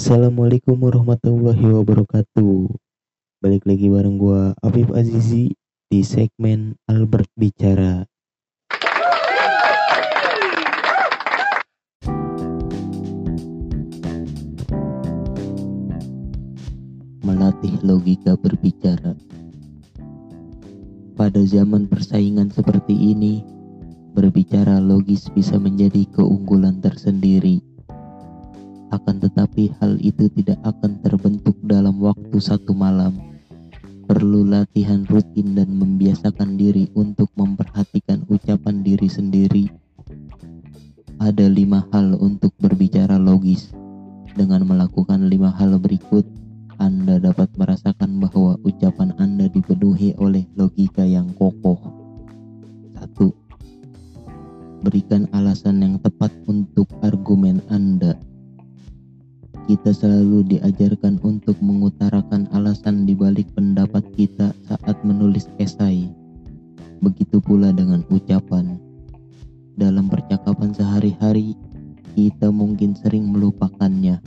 Assalamualaikum warahmatullahi wabarakatuh. Balik lagi bareng gua Afif Azizi di segmen Albert Bicara. Melatih logika berbicara. Pada zaman persaingan seperti ini, berbicara logis bisa menjadi keunggulan tersendiri. Akan tetapi hal itu tidak akan terbentuk dalam waktu satu malam. Perlu latihan rutin dan membiasakan diri untuk memperhatikan ucapan diri sendiri. Ada lima hal untuk berbicara logis. Dengan melakukan lima hal berikut, anda dapat merasakan bahwa ucapan Anda dipenuhi oleh logika yang kokoh. 1. Berikan alasan yang tepat untuk argumen Anda. Kita selalu diajarkan untuk mengutarakan alasan di balik pendapat kita saat menulis esai. Begitu pula dengan ucapan. Dalam percakapan sehari-hari, kita mungkin sering melupakannya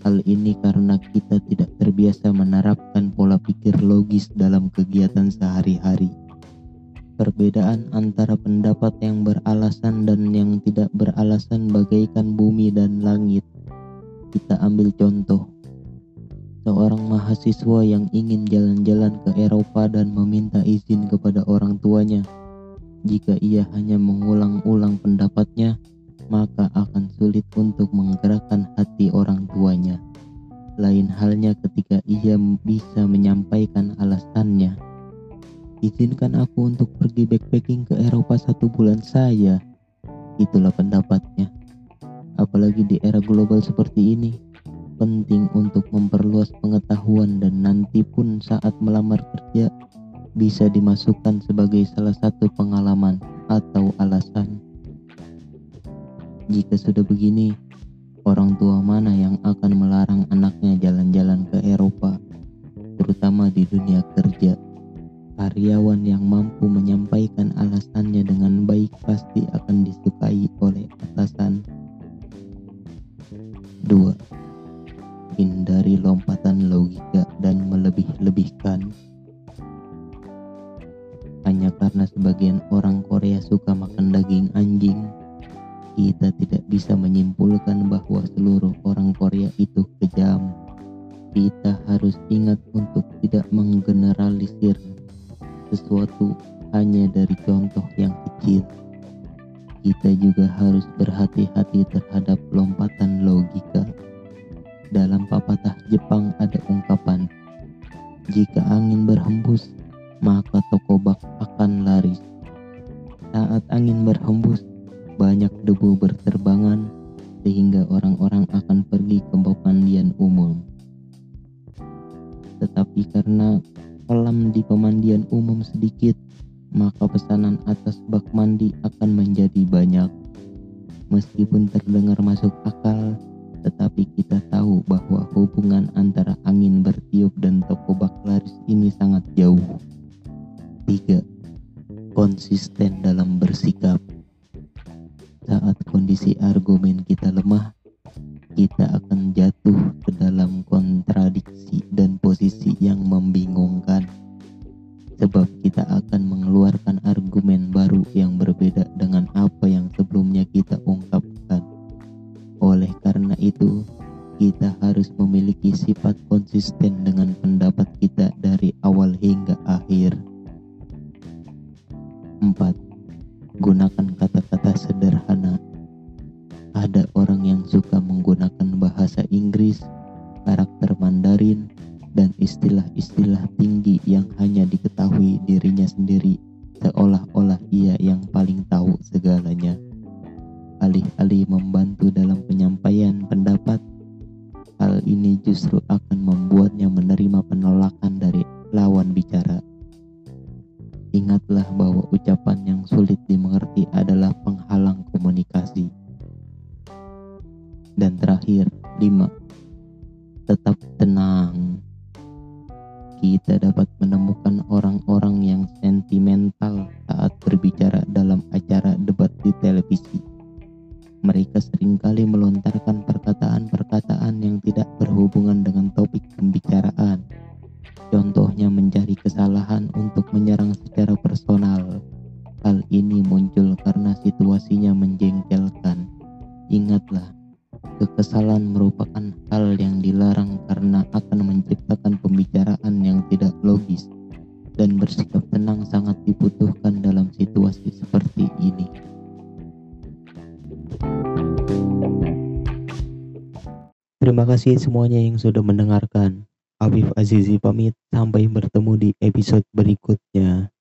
Hal ini karena kita tidak terbiasa menerapkan pola pikir logis dalam kegiatan sehari-hari. Perbedaan antara pendapat yang beralasan dan yang tidak beralasan bagaikan bumi dan langit. Kita ambil contoh. Seorang mahasiswa yang ingin jalan-jalan ke Eropa dan meminta izin kepada orang tuanya. Jika ia hanya mengulang-ulang pendapatnya, maka akan sulit untuk menggerakkan hati orang tuanya. Lain halnya ketika ia bisa menyampaikan alasannya. Izinkan aku untuk pergi backpacking ke Eropa satu bulan saya. Itulah pendapatnya. Apalagi di era global seperti ini, penting untuk memperluas pengetahuan dan nanti pun saat melamar kerja bisa dimasukkan sebagai salah satu pengalaman atau alasan. Jika sudah begini, orang tua mana yang akan melarang anaknya jalan-jalan ke Eropa, terutama di dunia kerja? Karyawan yang mampu menyampaikan alasannya dengan baik pasti akan disukai oleh atasan. 2. Hindari lompatan logika dan melebih-lebihkan. Hanya karena sebagian orang Korea suka makan daging anjing, kita tidak bisa menyimpulkan bahwa seluruh orang Korea itu kejam. Kita harus ingat untuk tidak menggeneralisir sesuatu hanya dari contoh yang kecil. Kita juga harus berhati-hati terhadap lompatan logika. Dalam papatah Jepang ada ungkapan, jika angin berhembus, maka toko akan laris. Saat angin berhembus, banyak debu berterbangan sehingga orang-orang akan pergi ke pemandian umum. Tetapi karena kolam di pemandian umum sedikit, maka pesanan atas bak mandi akan menjadi banyak. Meskipun terdengar masuk akal, tetapi kita tahu bahwa hubungan antara angin awal hingga akhir. 4 gunakan kata-kata sederhana. Ada orang yang suka menggunakan bahasa Inggris, karakter Mandarin, dan istilah-istilah tinggi yang hanya diketahui dirinya sendiri, seolah-olah ia yang paling tahu segalanya. Alih-alih membantu dalam penyampaian pendapat, hal ini justru Ingatlah bahwa ucapan yang sulit dimengerti adalah penghalang komunikasi. Dan terakhir, lima, tetap tenang. Kita dapat menemukan orang-orang yang sentimental saat berbicara dalam acara debat di televisi. Mereka sering kali melontarkan perkataan-perkataan yang tidak berhubungan dengan topik pembicaraan. Contohnya mencari kesalahan untuk menyerang secara personal. Hal ini muncul karena situasinya menjengkelkan. Ingatlah, kekesalan merupakan hal yang dilarang karena akan menciptakan pembicaraan yang tidak logis dan bersikap tenang sangat dibutuhkan dalam situasi seperti ini. Terima kasih semuanya yang sudah mendengarkan. Afif Azizi pamit, sampai bertemu di episode berikutnya.